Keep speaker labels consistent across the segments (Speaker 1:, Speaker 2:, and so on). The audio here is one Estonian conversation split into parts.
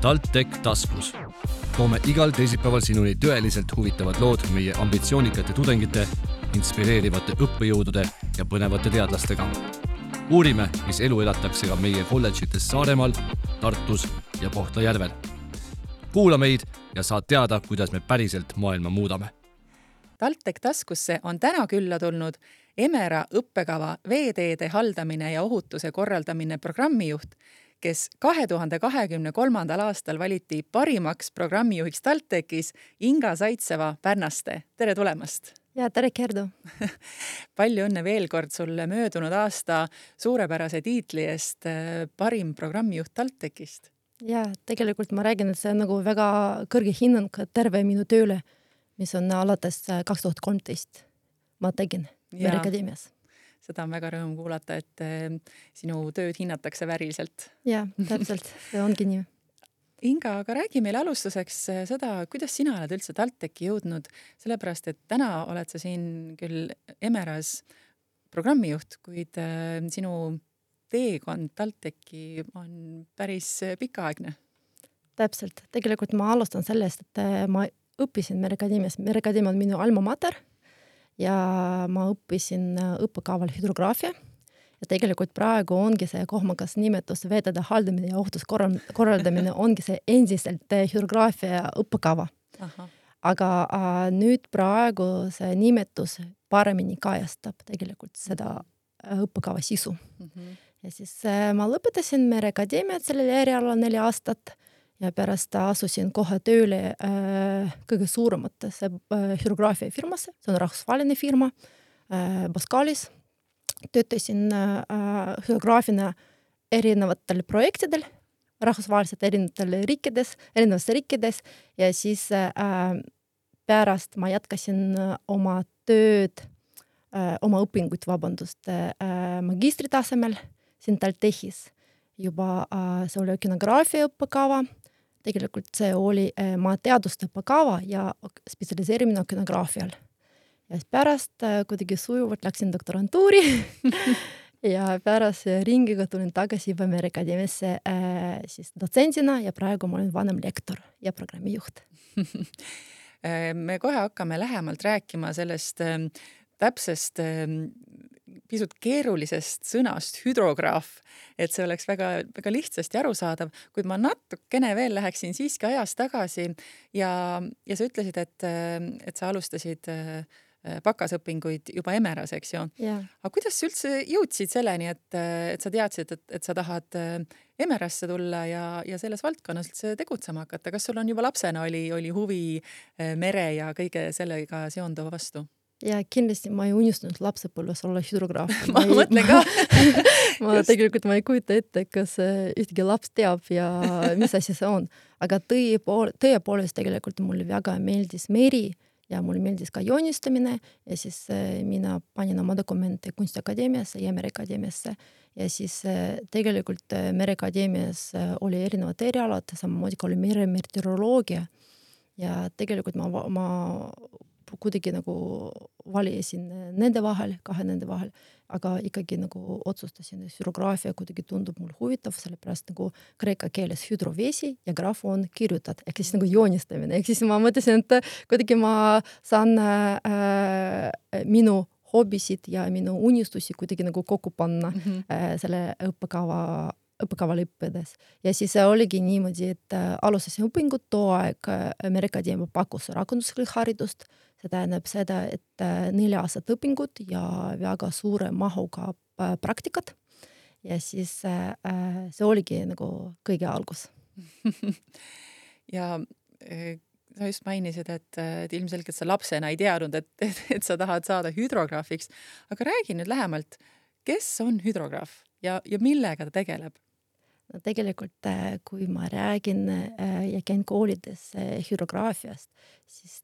Speaker 1: TalTech taskus. toome igal teisipäeval sinuni tõeliselt huvitavad lood meie ambitsioonikate tudengite, inspireerivate õppejõudude ja põnevate teadlastega. uurime, mis elu elatakse ka meie kolledžites Saaremaal, Tartus ja Kohtla-Järvel. kuula meid ja saad teada, kuidas me päriselt maailma muudame.
Speaker 2: TalTech taskusse on täna külla tulnud Emera õppekava veeteede haldamine ja ohutuse korraldamine programmijuht kes kahe tuhande kahekümne kolmandal aastal valiti parimaks programmijuhiks TalTechis, Inga Saitseva Pärnaste. tere tulemast!
Speaker 3: ja tere, Kerdu
Speaker 2: palju õnne veel kord sulle möödunud aasta suurepärase tiitli eest äh, parim programmijuht TalTechist.
Speaker 3: ja tegelikult ma räägin, et see on nagu väga kõrge hinnang terve minu tööle, mis on alates äh, kaks tuhat kolmteist ma tegin Mere Akadeemias
Speaker 2: seda on väga rõõm kuulata, et eh, sinu tööd hinnatakse vääriliselt.
Speaker 3: jah, täpselt, see ongi nii.
Speaker 2: Inga, aga räägi meile alustuseks eh, seda, kuidas sina oled üldse TalTechi jõudnud, sellepärast et täna oled sa siin küll Emeras programmijuht, kuid eh, sinu teekond TalTechi on päris pikaaegne.
Speaker 3: täpselt, tegelikult ma alustan sellest, et ma õppisin Mere Akadeemias, Mere Akadeemia on minu alma mater ja ma õppisin äh, õppekaval hüdrograafia ja tegelikult praegu ongi see kohmakas nimetus veeteede haldamine ja ohutuskorraldamine ongi see endiselt äh, hüdrograafia õppekava. aga äh, nüüd praegu see nimetus paremini kajastab tegelikult seda äh, õppekava sisu mm. -hmm. ja siis äh, ma lõpetasin Mere Akadeemiat sellel erialal neli aastat ja pärast asusin kohe tööle äh, kõige suurematesse äh, hüdrograafiafirmasse, see on rahvusvaheline firma äh, Baskalis. töötasin äh, hüdrograafina erinevatel projektidel, rahvusvaheliselt erinevatel riikides, erinevates riikides. Ja siis äh, pärast ma jätkasin äh, oma tööd äh,, oma õpinguid, vabandust äh,, magistritasemel siin TalTechis juba äh, see oli okeanograafia õppekava tegelikult see oli äh, ma teaduste õppekava ja spetsialiseerimine okeanograafial. ja siis pärast äh, kuidagi sujuvalt läksin doktorantuuri ja pärast ringiga tulin tagasi juba Mere Akadeemiasse äh, siis dotsendina ja praegu ma olen vanemlektor ja programmijuht
Speaker 2: me kohe hakkame lähemalt rääkima sellest äh, täpsest äh, pisut keerulisest sõnast hüdrograaf, et see oleks väga-väga lihtsasti arusaadav, kuid ma natukene veel läheksin siiski ajas tagasi ja, ja sa ütlesid, et, et sa alustasid bakasõpinguid juba Emeras, eks ju?
Speaker 3: Yeah..
Speaker 2: aga kuidas sa üldse jõudsid selleni, et, et sa teadsid, et, et sa tahad Emerasse tulla ja, ja selles valdkonnas üldse tegutsema hakata, kas sul on juba lapsena oli, oli huvi mere ja kõige sellega seonduva vastu?
Speaker 3: Ja kindlasti ma ei unistanud lapsepõlves olla hüdrograaf.
Speaker 2: Ma mõtlen ka.
Speaker 3: ma tegelikult ma ei kujuta ette, kas äh, ühtegi laps teab ja mis asi see on, aga tõepool-, tõepoolest tegelikult mulle väga meeldis meri ja mulle meeldis ka joonistamine ja siis äh, mina panin oma dokumente Kunstiakadeemiasse ja Mereakadeemiasse. Ja siis äh, tegelikult Mereakadeemias oli erinevad erialad, samamoodi ka oli meremeteoroloogia ja tegelikult ma, ma kuidagi nagu valisin nende vahel, kahe nende vahel, aga ikkagi nagu otsustasin, et hüdrograafia kuidagi tundub mulle huvitav, sellepärast nagu kreeka keeles hüdrovesi ja graaf on kirjutad. Ehk siis nagu joonistamine, ehk siis ma mõtlesin, et kuidagi ma saan äh, minu hobisid ja minu unistusi kuidagi nagu kokku panna mm -hmm. äh, selle õppekava õppekaval õppides. Ja siis oligi niimoodi, et äh, alustasin õpingut, too aeg äh, Mere Akadeemia pakkus rakenduslikku haridust see tähendab seda, et äh, neli aastat õpingut ja väga suure mahuga äh, praktikat. ja siis äh, see oligi nagu kõige algus
Speaker 2: ja sa just mainisid, et, et ilmselgelt sa lapsena ei teadnud, et, et, et sa tahad saada hüdrograafiks, aga räägi nüüd lähemalt, kes on hüdrograaf ja, ja millega ta tegeleb?
Speaker 3: Tegelikult, äh, kui ma räägin äh, ja käin koolides äh, hüdrograafiast, siis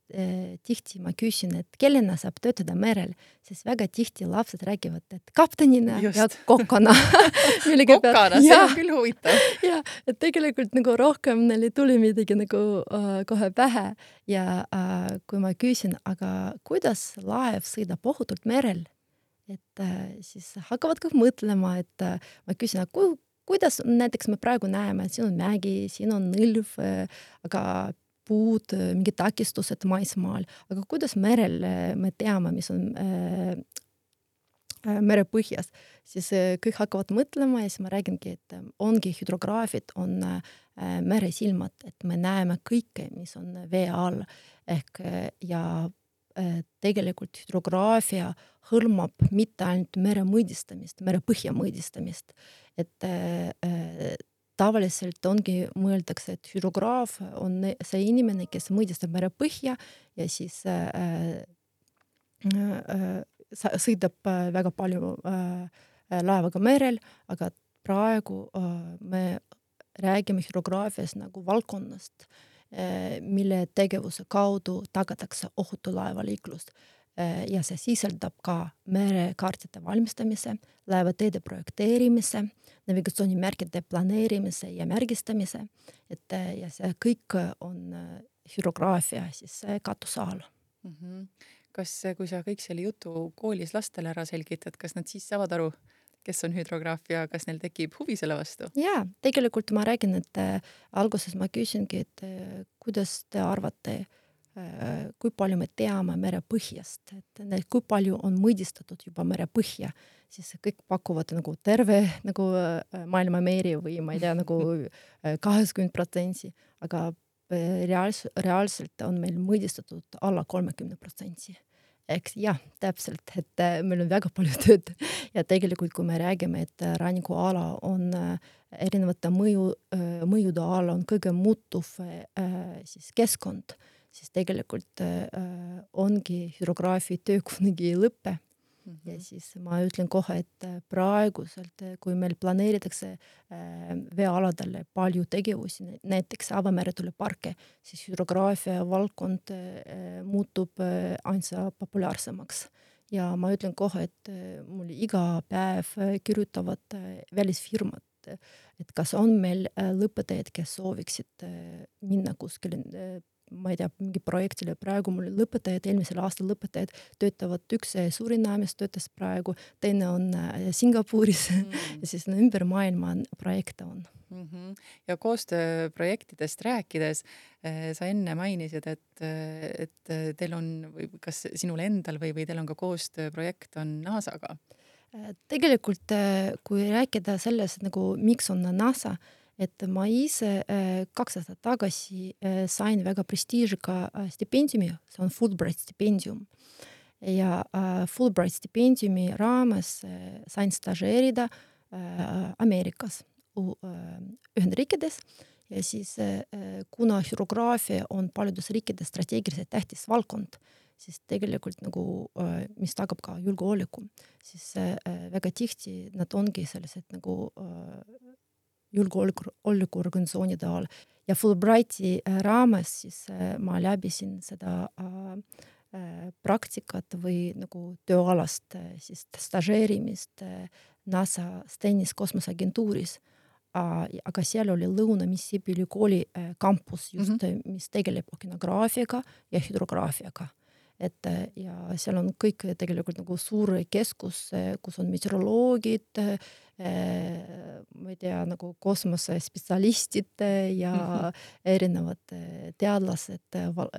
Speaker 3: tihti ma küsin, et kellena saab töötada merel, siis väga tihti lapsed räägivad, et kaptenina Just. ja kokana
Speaker 2: kokana, see on küll huvitav.
Speaker 3: ja, et tegelikult nagu rohkem neil ei tuli midagi nagu uh, kohe pähe ja uh, kui ma küsin, aga kuidas laev sõidab ohutult merel, et uh, siis hakkavad ka mõtlema, et uh, ma küsin, aga kui kuidas näiteks me praegu näeme, siin on mägi, siin on nõlv, aga puud, mingid takistused maismaal, aga kuidas merel me teame, mis on äh, merepõhjas, siis kõik hakkavad mõtlema ja siis ma räägingi, et ongi hüdrograafid, on äh, meresilmad, et me näeme kõike, mis on vee all. Ehk ja äh, tegelikult hüdrograafia hõlmab mitte ainult mere mõõdistamist, merepõhja mõõdistamist, et äh, tavaliselt ongi, mõeldakse, et hüdrograaf on see inimene, kes mõõdistab merepõhja ja siis äh, äh, sõidab äh, väga palju äh, laevaga merel, aga praegu äh, me räägime hüdrograafias nagu valdkonnast, mille tegevuse kaudu tagatakse ohutu laevaliiklus ja see sisaldab ka merekaartide valmistamise, laevateede projekteerimise, navigatsioonimärkide planeerimise ja märgistamise, et ja see kõik on hüdrograafia siis katuse all mm.
Speaker 2: -hmm. kas, kui sa kõik selle jutu koolis lastele ära selgitad, kas nad siis saavad aru, kes on hüdrograaf ja kas neil tekib huvi selle vastu?
Speaker 3: jaa, tegelikult ma räägin, et äh, alguses ma küsingi, et äh, kuidas te arvate äh,, kui palju me teame merepõhjast, et kui palju on mõõdistatud juba merepõhja, siis kõik pakuvad nagu terve nagu maailma meeri või ma ei tea nagu kaheksakümmend protsenti, aga reaals-, reaalselt on meil mõõdistatud alla kolmekümne protsenti. Eks jah, täpselt, et meil on väga palju tööd. Ja tegelikult, kui me räägime, et rannikuala on erinevate mõju, mõjude all on kõige muutuv siis keskkond siis tegelikult äh, ongi hüdrograafi töö kunagi ei lõpe mm. -hmm. ja siis ma ütlen kohe, et äh, praeguselt, äh, kui meil planeeritakse äh, veealadele palju tegevusi, näiteks avameretuuleparke, siis hüdrograafia valdkond muutub ainsa populaarsemaks ja ma ütlen kohe, et mul iga päev kirjutavad välisfirmad, et kas on meil lõpetajaid, kes sooviksid minna kuskile ma ei tea, mingi projektile, praegu mul lõpetajad, eelmisel aastal lõpetajad töötavad, üks Surinaamis töötas praegu, teine on äh, Singapuris mm. ja siis no, ümber maailma projekte on
Speaker 2: mm. -hmm. ja koostööprojektidest rääkides äh, sa enne mainisid, et, et teil on või kas sinul endal või, või teil on ka koostööprojekt on NASA-ga?
Speaker 3: tegelikult kui rääkida sellest nagu miks on NASA, et ma ise äh, kaks aastat tagasi äh, sain väga prestiižika äh, stipendiumi, see on Fulbright stipendium. ja Fulbright stipendiumi raames sain stažeerida Ameerikas, Ühendriikides ja siis kuna hürograafia on paljudes riikides strateegiliselt tähtis valdkond, siis tegelikult nagu, mis tagab ka julgeoleku, siis väga tihti nad ongi sellised nagu julgeolekuorganisatsioonide all ja Fulbrighti äh, raames siis äh, ma läbisin seda äh, praktikat või nagu tööalast siis stažeerimist NASA Stennis kosmoseagentuuris. aga seal oli Lõuna-Mississippi ülikooli kampus just mm, -hmm. mis tegeleb okeanograafiaga ja hüdrograafiaga et ja seal on kõik tegelikult nagu suur keskus, kus on meteoroloogid, ma ei tea, nagu kosmosespetsialistid ja mm -hmm. erinevad teadlased val,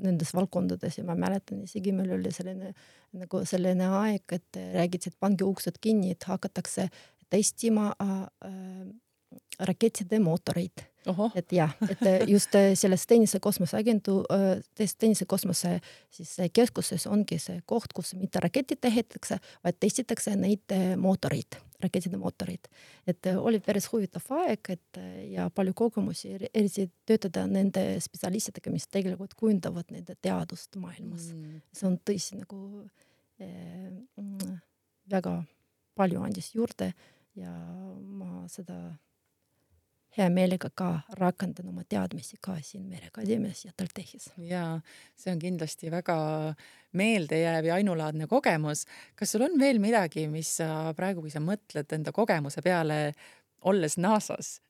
Speaker 3: nendes valdkondades ja ma mäletan isegi meil oli selline nagu selline aeg, et räägiti, et pange uksed kinni, et hakatakse testima äh, rakettide mootoreid et jah, et äh, just äh, selles tennise kosmoseagentu-, äh, tennise kosmose siis keskuses ongi see koht, kus mitte raketid ehitatakse, vaid testitakse neid mootoreid, rakettide mootoreid. et oli päris huvitav aeg, et ja palju kogemusi, eriti töötada nende spetsialistidega, mis tegelikult kujundavad nende teadust maailmas. Mm.. see on tõesti nagu äh, väga palju andis juurde ja ma seda hea meelega ka rakendan oma teadmisi ka siin Mereakadeemias ja TalTechis.
Speaker 2: ja see on kindlasti väga meeldejääv ja ainulaadne kogemus. kas sul on veel midagi, mis sa praegu, kui sa mõtled enda kogemuse peale, olles NASA-s,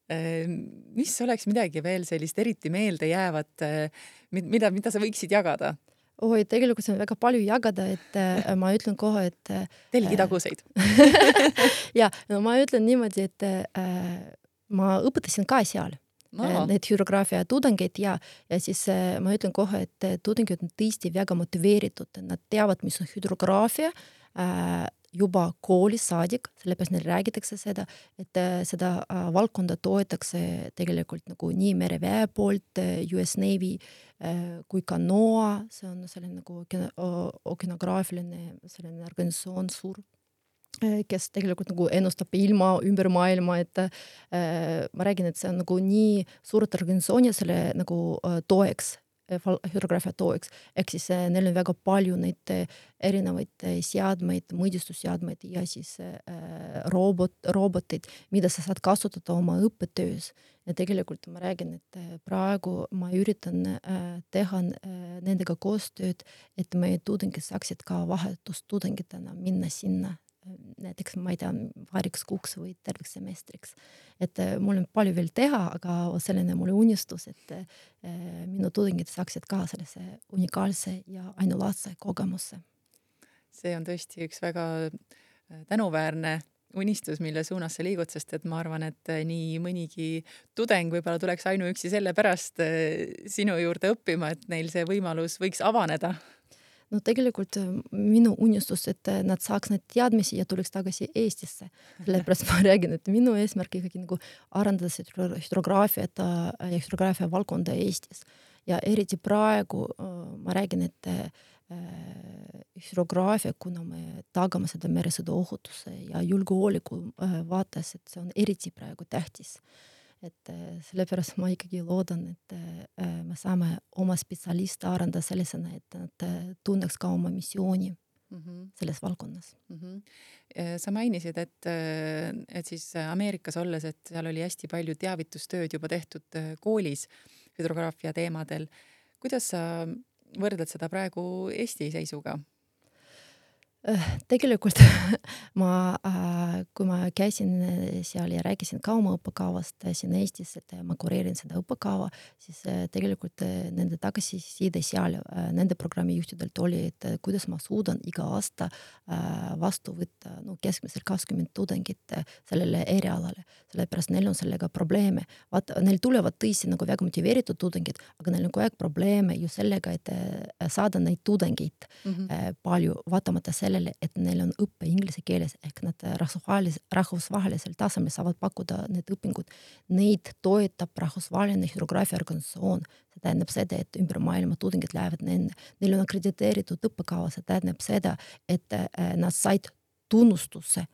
Speaker 2: mis oleks midagi veel sellist eriti meeldejäävat, mida, mida sa võiksid jagada?
Speaker 3: oi, tegelikult on väga palju jagada, et äh, ma ütlen kohe, et äh,
Speaker 2: telgi taguseid
Speaker 3: ja no ma ütlen niimoodi, et äh, ma õpetasin ka seal no. Äh, need hüdrograafia tudengeid ja, ja siis äh, ma ütlen kohe, et äh, tudengid on tõesti väga motiveeritud, nad teavad, mis on hüdrograafia äh, juba koolis saadik, sellepärast neile räägitakse seda, et seda valdkonda toetakse tegelikult nagu nii mereväe poolt US Navy kui ka NOAA, see on selline nagu okeanograafiline selline organisatsioon, suur kes tegelikult nagu ennustab ilma ümber maailma, et äh, ma räägin, et see on nagu nii suured organisatsioonid selle nagu äh, toeks äh,, hüdrograafia toeks, ehk siis äh, neil on väga palju neid äh, erinevaid äh, seadmeid, mõõdistusseadmeid ja siis äh, robot, roboteid, mida sa saad kasutada oma õppetöös. ja tegelikult ma räägin, et äh, praegu ma üritan äh, teha äh, nendega koostööd, et meie tudengid saaksid ka vahetustudengitena minna sinna näiteks ma ei tea, paariks kuuks või terveks semestriks. et äh, mul on palju veel teha, aga selline mul unistus, et äh, minu tudengid saaksid ka sellise unikaalse ja ainulaadse kogemuse.
Speaker 2: see on tõesti üks väga äh, tänuväärne unistus, mille suunas sa liigud, sest et ma arvan, et nii mõnigi tudeng võib-olla tuleks ainuüksi sellepärast sinu juurde õppima, et neil see võimalus võiks avaneda
Speaker 3: no tegelikult minu unistus, et nad saaks neid teadmisi ja tuleks tagasi Eestisse. sellepärast ma räägin, et minu eesmärk ikkagi nagu arendada seda hüdrograafiat ja hüdrograafia valdkonda Eestis. ja eriti praegu ma räägin, et hüdrograafia, kuna me tagame seda meresõiduohutuse ja julgeoleku vaates, et see on eriti praegu tähtis et sellepärast ma ikkagi loodan, et me saame oma spetsialiste arendada sellisena, et nad tunneks ka oma missiooni mm -hmm. selles valdkonnas mm.
Speaker 2: -hmm. sa mainisid, et, et siis Ameerikas olles, et seal oli hästi palju teavitustööd juba tehtud koolis hüdrograafia teemadel. kuidas sa võrdled seda praegu Eesti seisuga?
Speaker 3: Äh, tegelikult ma, äh, kui ma käisin äh, seal ja rääkisin ka oma õppekavast siin Eestis, et ma kureerin seda õppekava, siis tegelikult nende tagasiside seal nende programmijuhtidelt oli, et kuidas ma suudan iga aasta vastu võtta no keskmiselt kakskümmend tudengit sellele erialale, sellepärast neil on sellega probleeme. vaata, neil tulevad tõesti nagu väga motiveeritud tudengid, aga neil on kogu aeg probleeme ju sellega, et saada neid tudengeid mm -hmm. palju, vaatamata sellele, sellele, et neil on õpe inglise keeles ehk nad rahvusvahelis-, rahvusvahelisel tasemel saavad pakkuda need õpingud. Neid toetab rahvusvaheline hüdrograafia organisatsioon, see tähendab seda, et ümber maailma tudengid lähevad nende, neil on akrediteeritud õppekava, see tähendab seda, et äh, nad said tunnustuse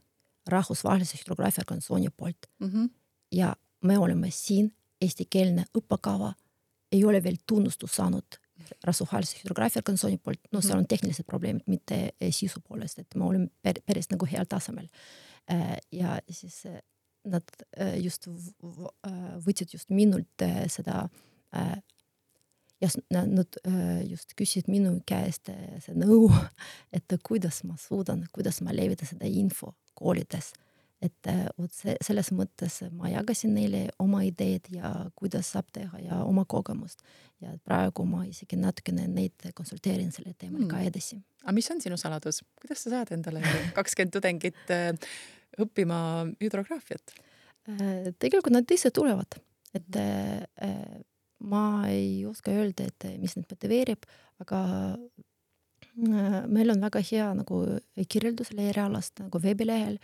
Speaker 3: rahvusvahelise hüdrograafia organisatsiooni poolt mm. -hmm. ja me oleme siin, eestikeelne õppekava ei ole veel tunnustust saanud rahvusvahelise hüdrograafia organisatsiooni poolt, no seal on tehnilised probleemid, mitte sisu poolest, et me oleme päris nagu heal tasemel. Ja siis nad just võtsid just minult seda ja nad just küsisid minu käest see nõu, et kuidas ma suudan, kuidas ma levitan seda info koolides et äh, vot see, selles mõttes ma jagasin neile oma ideed ja kuidas saab teha ja oma kogemust. ja praegu ma isegi natukene neid konsulteerin sellel teemal mm. ka edasi.
Speaker 2: aga mis on sinu saladus, kuidas sa saad endale kakskümmend tudengit äh, õppima hüdrograafiat?
Speaker 3: Äh, tegelikult nad ise tulevad, et ma ei oska öelda, et mis neid motiveerib, aga meil on väga hea nagu kirjeldus erialast nagu veebilehel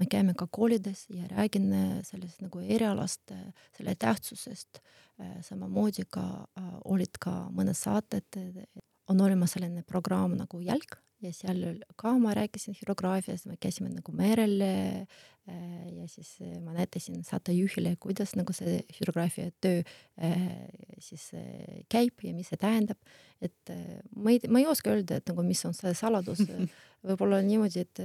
Speaker 3: me käime ka koolides ja räägin äh, sellest nagu erialast, äh, selle tähtsusest. Äh, samamoodi ka olid ka mõned saated, on olemas selline programm nagu Jälg ja seal ka ma rääkisin hüdrograafiast, me käisime nagu merel ja siis ma näitasin saatejuhile, kuidas nagu see hüdrograafia töö siis käib ja mis see tähendab. et ma ei, ma ei oska öelda, et nagu mis on see saladus võib-olla niimoodi, et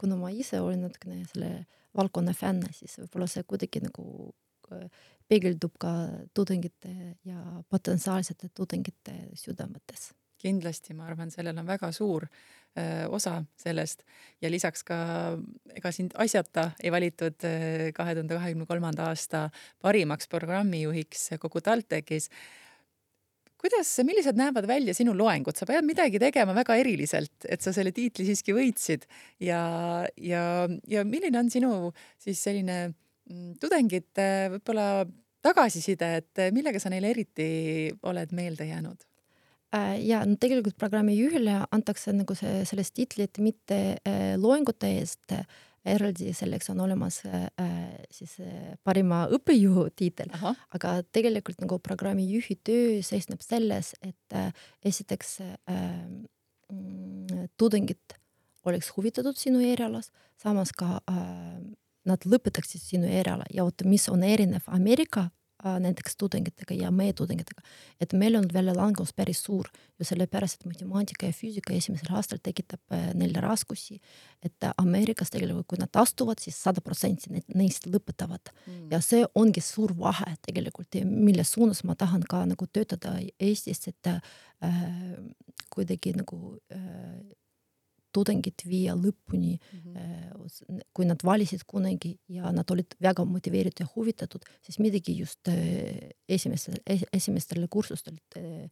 Speaker 3: kuna ma ise olen natukene selle valdkonna fänn, siis võib-olla see kuidagi nagu peegeldub ka tudengite ja potentsiaalsete tudengite südametes.
Speaker 2: Kindlasti, ma arvan, sellel on väga suur öö, osa sellest. Ja lisaks ka ega sind asjata ei valitud kahe tuhande kahekümne kolmanda aasta parimaks programmijuhiks kogu TalTechis kuidas, millised näevad välja sinu loengud, sa pead midagi tegema väga eriliselt, et sa selle tiitli siiski võitsid. Ja, ja, ja milline on sinu siis selline mm, tudengite võib-olla tagasiside, et millega sa neile eriti oled meelde jäänud?
Speaker 3: Äh, ja no tegelikult programmi juhile antakse nagu see, sellest titlit mitte äh, loengute eest, eraldi selleks on olemas äh, siis parima õppejõu tiitel, aga tegelikult nagu programmi juhi töö seisneb selles, et esiteks mm, tudengid oleks huvitatud sinu erialas, samas ka nad lõpetaksid sinu eriala. Ja vot mis on erinev Ameerika näiteks tudengitega ja meie tudengitega, et meil on väljalangus päris suur ju sellepärast, et matemaatika ja füüsika esimesel aastal tekitab äh, neile raskusi. et Ameerikas tegelikult, kui nad astuvad siis, siis sada protsenti neist lõpetavad mm. ja see ongi suur vahe tegelikult, mille suunas ma tahan ka nagu töötada Eestis, et äh, kuidagi nagu äh, tudengid viia lõpuni mm, -hmm. kui nad valisid kunagi ja nad olid väga motiveeritud ja huvitatud, siis midagi just äh, esimestel, esimestel kursustel äh,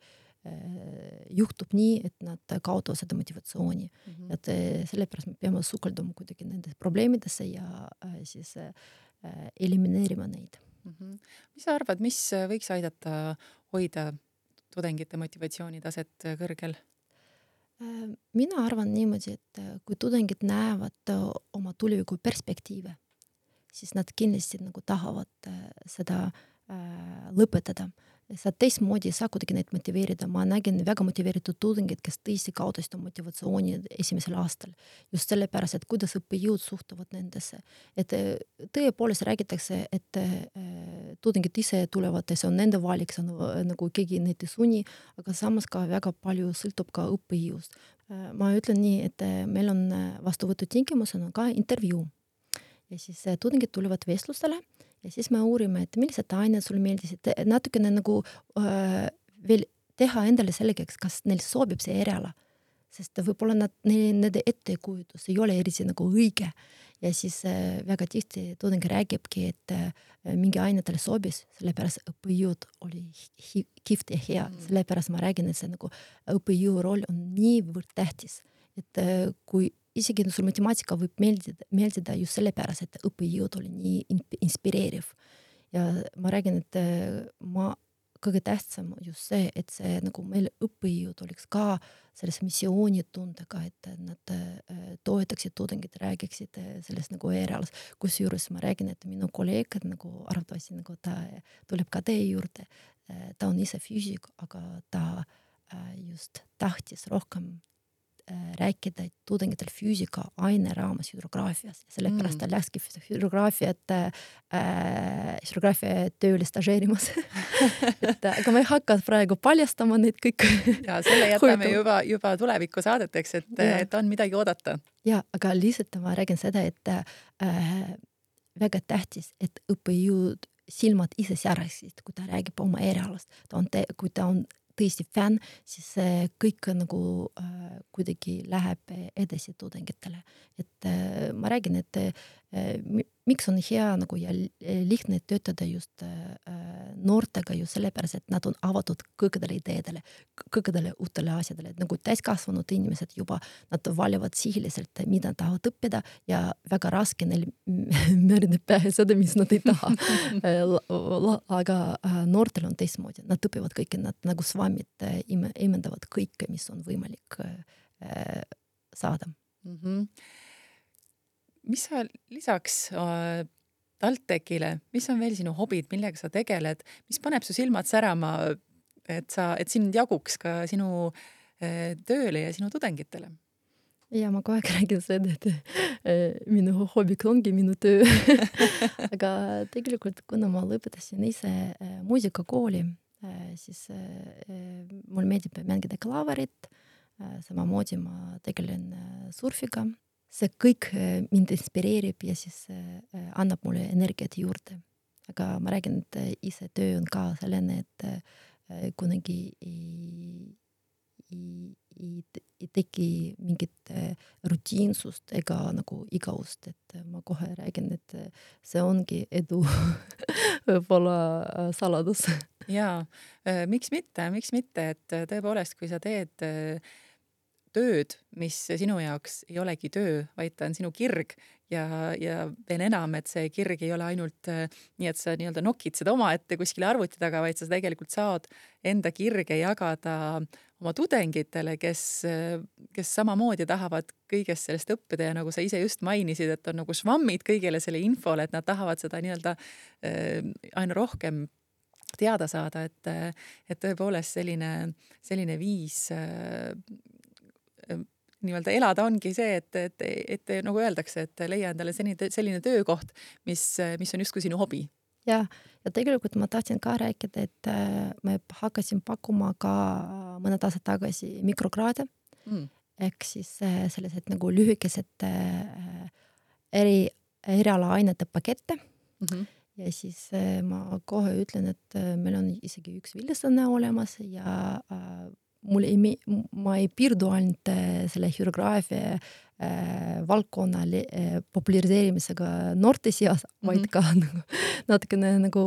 Speaker 3: juhtub nii, et nad kaotavad seda motivatsiooni mm. -hmm. et sellepärast me peame sukelduma kuidagi nendesse probleemidesse ja siis elimineerima neid
Speaker 2: mm. -hmm. mis sa arvad, mis võiks aidata hoida tudengite motivatsioonitaset kõrgel?
Speaker 3: Äh, mina arvan niimoodi, et äh, kui tudengid näevad äh, oma tuleviku perspektiive, siis nad kindlasti nagu tahavad seda lõpetada sa teistmoodi ei saa kuidagi neid motiveerida, ma nägin väga motiveeritud tudengeid, kes tõesti kaotasid oma motivatsiooni esimesel aastal. just sellepärast, et kuidas õppejõud suhtuvad nendesse, et tõepoolest räägitakse, et tudengid ise tulevad ja see on nende valik, see on nagu keegi neid ei sunni, aga samas ka väga palju sõltub ka õppejõust. ma ütlen nii, et meil on vastuvõtutingimusena ka intervjuu ja siis tudengid tulevad vestlustele ja siis me uurime, et millised ained sulle meeldisid, natukene nagu äh, veel teha endale selgeks, kas neil sobib see eriala. sest võib-olla nad, nende ettekujutus ei ole eriti nagu õige ja siis äh, väga tihti tudeng räägibki, et äh, mingi aine talle sobis, sellepärast õppejõud oli kihvt ja hea mm., sellepärast ma räägin, et see nagu õppejõu roll on niivõrd tähtis, et äh, kui isegi sul matemaatika võib meeldida, meeldida just sellepärast, et õppejõud oli nii inspireeriv. ja ma räägin, et äh, ma, kõige tähtsam just see, et see nagu meil õppejõud oleks ka sellise missioonitundega, et nad äh, toetaksid tudengid, räägiksid äh, sellest nagu erialast. kusjuures ma räägin, et minu kolleeg nagu arvatavasti nagu ta tuleb ka teie juurde, ta on ise füüsik, aga ta just tahtis rohkem rääkida tudengitel füüsika aine raames hüdrograafias ja sellepärast mm. ta läkski hüdrograafiat äh,, hüdrograafia tööle stažeerimas et aga ma ei hakka praegu paljastama neid kõiki.
Speaker 2: ja selle jätame juba, juba tulevikusaadeteks, et, et on midagi oodata.
Speaker 3: ja, aga lihtsalt ma räägin seda, et äh, väga tähtis, et õppejõud silmad ise säraksid, kui ta räägib oma erialast, ta on, kui ta on tõesti fänn, siis kõik nagu äh, kuidagi läheb edasi tudengitele. et äh, ma räägin, et miks on hea nagu ja lihtne töötada just äh, noortega just sellepärast, et nad on avatud kõikidele ideedele, kõikidele uutele asjadele, et nagu täiskasvanud inimesed juba, nad valivad sihiliselt, mida tahavad õppida ja väga raske neil määrida pähe seda, mis nad ei taha aga äh, noortel on teistmoodi, nad õpivad kõike, nad nagu svammid äh, ime, imendavad kõike, mis on võimalik äh, saada mm. -hmm
Speaker 2: mis sa lisaks äh, TalTechile, mis on veel sinu hobid, millega sa tegeled, mis paneb su silmad särama, et sa, et sind jaguks ka sinu äh, tööle ja sinu tudengitele?
Speaker 3: ja ma kogu aeg räägin seda, et äh, minu hobiks ongi minu töö aga tegelikult, kuna ma lõpetasin ise äh, muusikakooli äh,, siis äh, mulle meeldib mängida klaverit äh,, samamoodi ma tegelen äh, surfiga see kõik äh, mind inspireerib ja siis äh, äh, annab mulle energiat juurde. aga ma räägin, et ise töö on ka selline, et kunagi ei, ei, ei, ei teki mingit rutiinsust ega nagu igavust, et ma kohe räägin, et see ongi edu võib-olla saladus
Speaker 2: jaa, miks mitte, miks mitte, et tõepoolest, kui sa teed tööd, mis sinu jaoks ei olegi töö, vaid ta on sinu kirg. Ja, ja veel enam, et see kirg ei ole ainult äh, nii, et sa nii-öelda nokid seda omaette kuskile arvuti taga, vaid sa tegelikult saad enda kirge jagada oma tudengitele, kes, kes samamoodi tahavad kõigest sellest õppida. Ja nagu sa ise just mainisid, et on nagu švammid kõigele selle infole, et nad tahavad seda nii-öelda äh, aina rohkem teada saada, et, et tõepoolest selline, selline viis äh, nii-öelda elada ongi see, et, et, et nagu öeldakse, et leia endale selline, selline töökoht, mis, mis on justkui sinu hobi.
Speaker 3: ja, ja tegelikult ma tahtsin ka rääkida, et äh, me hakkasin pakkuma ka mõned aastad tagasi mikrokraade mm. ehk siis äh, sellised nagu lühikesed äh, eri, erialaainete pakette mm. -hmm ja siis ma kohe ütlen, et meil on isegi üks viljastlane olemas ja mul ei, ma ei piirdu ainult äh, selle hürograafia äh, valdkonna äh, populariseerimisega noorte seas mm, -hmm. vaid ka nagu natukene nagu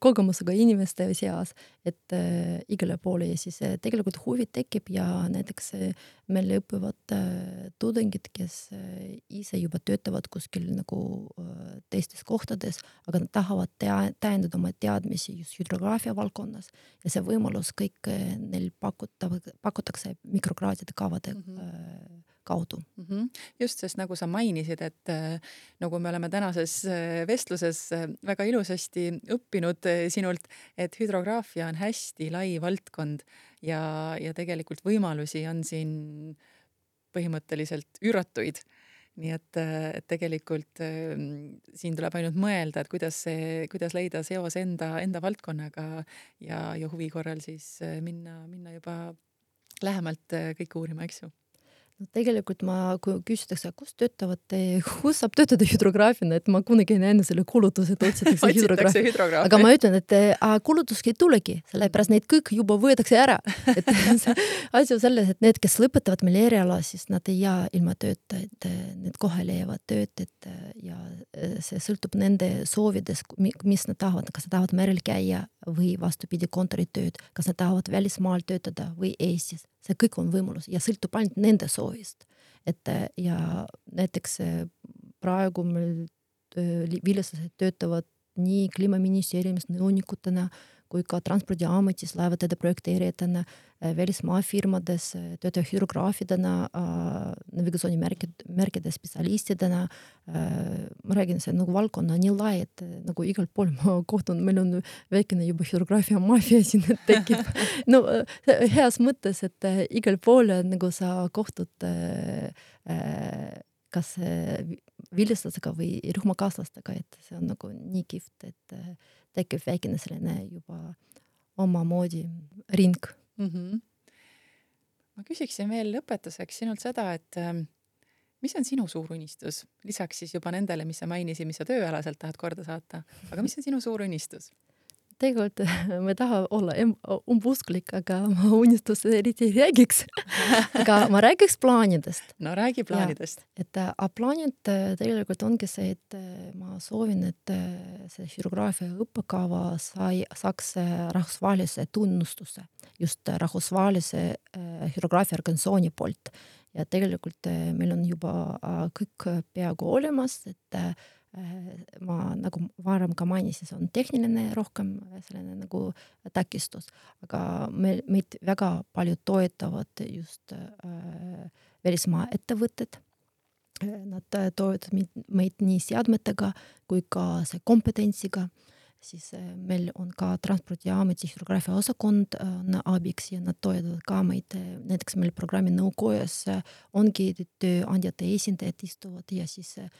Speaker 3: kogemusega inimeste seas, et äh, igale poole ja siis äh, tegelikult huvi tekib ja näiteks äh, meil õpivad äh, tudengid, kes äh, ise juba töötavad kuskil nagu äh, teistes kohtades, aga nad tahavad tea-, täiendada oma teadmisi just hüdrograafia valdkonnas ja see võimalus kõik äh, neil pakutab, pakutakse mikrokraadide kavade mm -hmm. äh, kaudu
Speaker 2: mm. -hmm. just, sest nagu sa mainisid, et äh, nagu me oleme tänases äh, vestluses äh, väga ilusasti õppinud sinult, et hüdrograafia on hästi lai valdkond ja, ja tegelikult võimalusi on siin põhimõtteliselt üüratuid. nii et, et tegelikult äh, siin tuleb ainult mõelda, et kuidas see, kuidas leida seos enda, enda valdkonnaga ja, ja huvi korral siis minna, minna juba lähemalt äh, kõike uurima, eks ju
Speaker 3: no tegelikult ma, kui küsitakse, kus töötavad te, kus saab töötada hüdrograafina, et ma kunagi ei näinud selle kuulutuse, et otsitakse hüdrograafi. aga ma ütlen, et a, kuulutuski ei tulegi, sellepärast neid kõik juba võetakse ära. et asi on selles, et need, kes lõpetavad meil eriala, siis nad ei jää ilma tööta, et need kohe leiavad tööd, et ja see sõltub nende soovidest, mis nad tahavad, kas nad tahavad merel käia või vastupidi, kontoritööd, kas nad tahavad välismaal töötada või Eestis. See kõik on võimalus ja sõltub ainult nende soovist. et ja näiteks praegu meil viljastasid töötavad nii kliimaministeeriumis nõunikutena kui ka Transpordiametis laevateede projekteerijatena, äh, välismaa firmades äh, töötaja hürograafidena, äh, navigatsioonimärkid, märkide spetsialistidena. ma räägin, see nagu valdkonna nii lai, et nagu igal pool ma kohtun, meil on väikene juba hürograafia maffia siin tekib. no heas mõttes, et igal pool nagu sa kohtud kas viljestusega või rühmakaaslastega, et see on nagu nii kihvt, et tekib väikene selline juba omamoodi ring mm. -hmm.
Speaker 2: ma küsiksin veel lõpetuseks sinult seda, et ähm, mis on sinu suur unistus, lisaks siis juba nendele, mis sa mainisid, mis sa tööalaselt tahad korda saata, aga mis on sinu suur unistus?
Speaker 3: Tegelikult ma ei taha olla umbusklik, aga ma unistust eriti ei räägiks aga ma räägiks plaanidest.
Speaker 2: no räägi plaanidest.
Speaker 3: et äh, plaanid äh, tegelikult ongi see, et äh, ma soovin, et see hürograafia õppekava sai, saaks rahvusvahelise tunnustuse just rahvusvahelise hürograafia organisatsiooni poolt ja tegelikult meil on juba kõik peaaegu olemas, et ma nagu varem ka mainisin, see on tehniline rohkem selline nagu takistus, aga meil, meid väga palju toetavad just äh, välismaa ettevõtted. Äh, nad toetavad meid nii seadmetega kui ka see kompetentsiga siis äh, meil on ka Transpordiameti hürograafia osakond on abiks ja nad toetavad ka meid, näiteks meil programmi nõukojas ongi tööandjate esindajad istuvad ja siis Äh,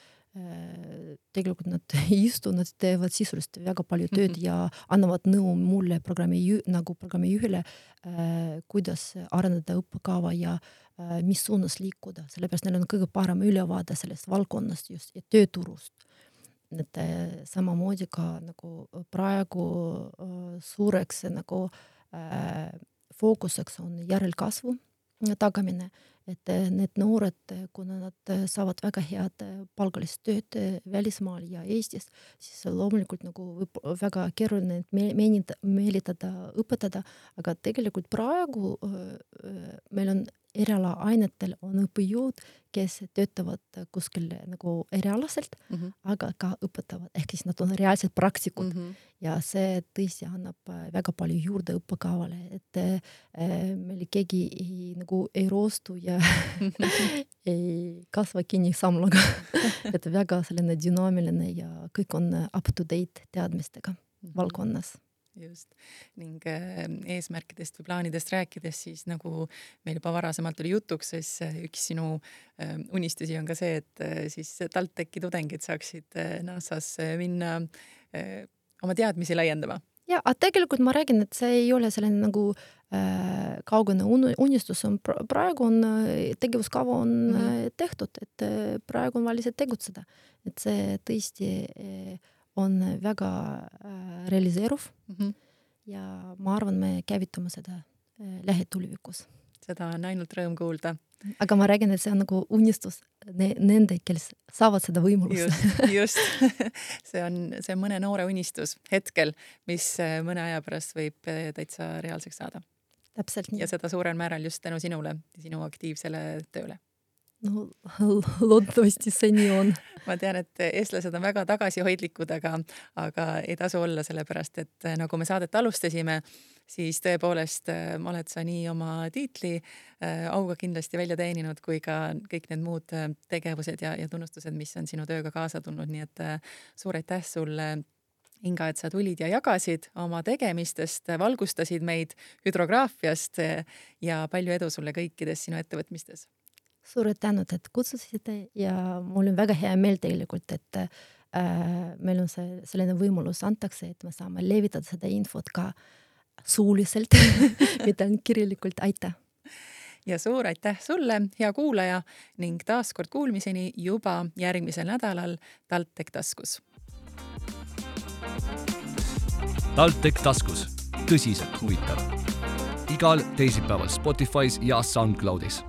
Speaker 3: tegelikult nad ei istu, nad teevad sisuliselt väga palju tööd mm -hmm. ja annavad nõu mulle programmi nagu programmijuhile äh,, kuidas arendada õppekava ja äh, mis suunas liikuda, sellepärast neil on kõige parem ülevaade sellest valdkonnast just ja tööturust. et äh, samamoodi ka nagu praegu äh, suureks nagu äh, fookuseks on järelkasvu tagamine, et need noored, kuna nad saavad väga head palgalist tööd välismaal ja Eestis, siis loomulikult nagu võib väga keeruline neid meelitada, õpetada, aga tegelikult praegu meil on erialaainetel on õppejõud, kes töötavad kuskil nagu erialaselt mm, -hmm. aga ka õpetavad, ehk siis nad on reaalsed praktikud mm. -hmm. ja see tõesti annab äh, väga palju juurde õppekavale, et äh, meil keegi ei, nagu ei roostu ja ei kasva kinni samlaga et väga selline dünaamiline ja kõik on up to date teadmistega mm -hmm. valdkonnas.
Speaker 2: Just. Ning äh, eesmärkidest või plaanidest rääkides, siis nagu meil juba varasemalt oli jutuks, siis äh, üks sinu äh, unistusi on ka see, et siis TalTechi tudengid saaksid NASA-sse minna oma teadmisi laiendama
Speaker 3: ja, aga tegelikult ma räägin, et see ei ole selline nagu äh, kaugene unistus, on praegu on tegevuskava on mm -hmm. tehtud, et praegu on vaja lihtsalt tegutseda, et see tõesti äh, on väga äh, realiseeruv mm. -hmm. ja ma arvan, me käivitume seda äh, lähitulevikus.
Speaker 2: Seda on ainult rõõm kuulda.
Speaker 3: aga ma räägin, et see on nagu unistus ne nende, kes saavad seda võimalust.
Speaker 2: just, just. see on, see on mõne noore unistus hetkel, mis äh, mõne aja pärast võib täitsa reaalseks saada.
Speaker 3: täpselt nii.
Speaker 2: ja seda suurel määral just tänu sinule, sinu aktiivsele tööle
Speaker 3: no loodetavasti see nii on.
Speaker 2: ma tean, et eestlased on väga tagasihoidlikud, aga, aga ei tasu olla, sellepärast et nagu me saadet alustasime, siis tõepoolest äh, oled sa nii oma tiitli äh, auga kindlasti välja teeninud kui ka kõik need muud äh, tegevused ja, ja tunnustused, mis on sinu tööga kaasa tulnud, nii et suur aitäh sulle Inga, et sa tulid ja jagasid oma tegemistest, valgustasid meid hüdrograafiast ja palju edu sulle kõikides sinu ettevõtmistes
Speaker 3: suured tänud, et kutsusite ja mul on väga hea meel tegelikult, et äh, meil on see selline võimalus antakse, et me saame levitada seda infot ka suuliselt mitte ainult kirjalikult, aitäh!
Speaker 2: ja suur aitäh sulle, hea kuulaja ning taaskord kuulmiseni juba järgmisel nädalal TalTech taskus.
Speaker 1: TalTech taskus, tõsiselt huvitav. igal teisipäeval Spotify's ja SoundCloudis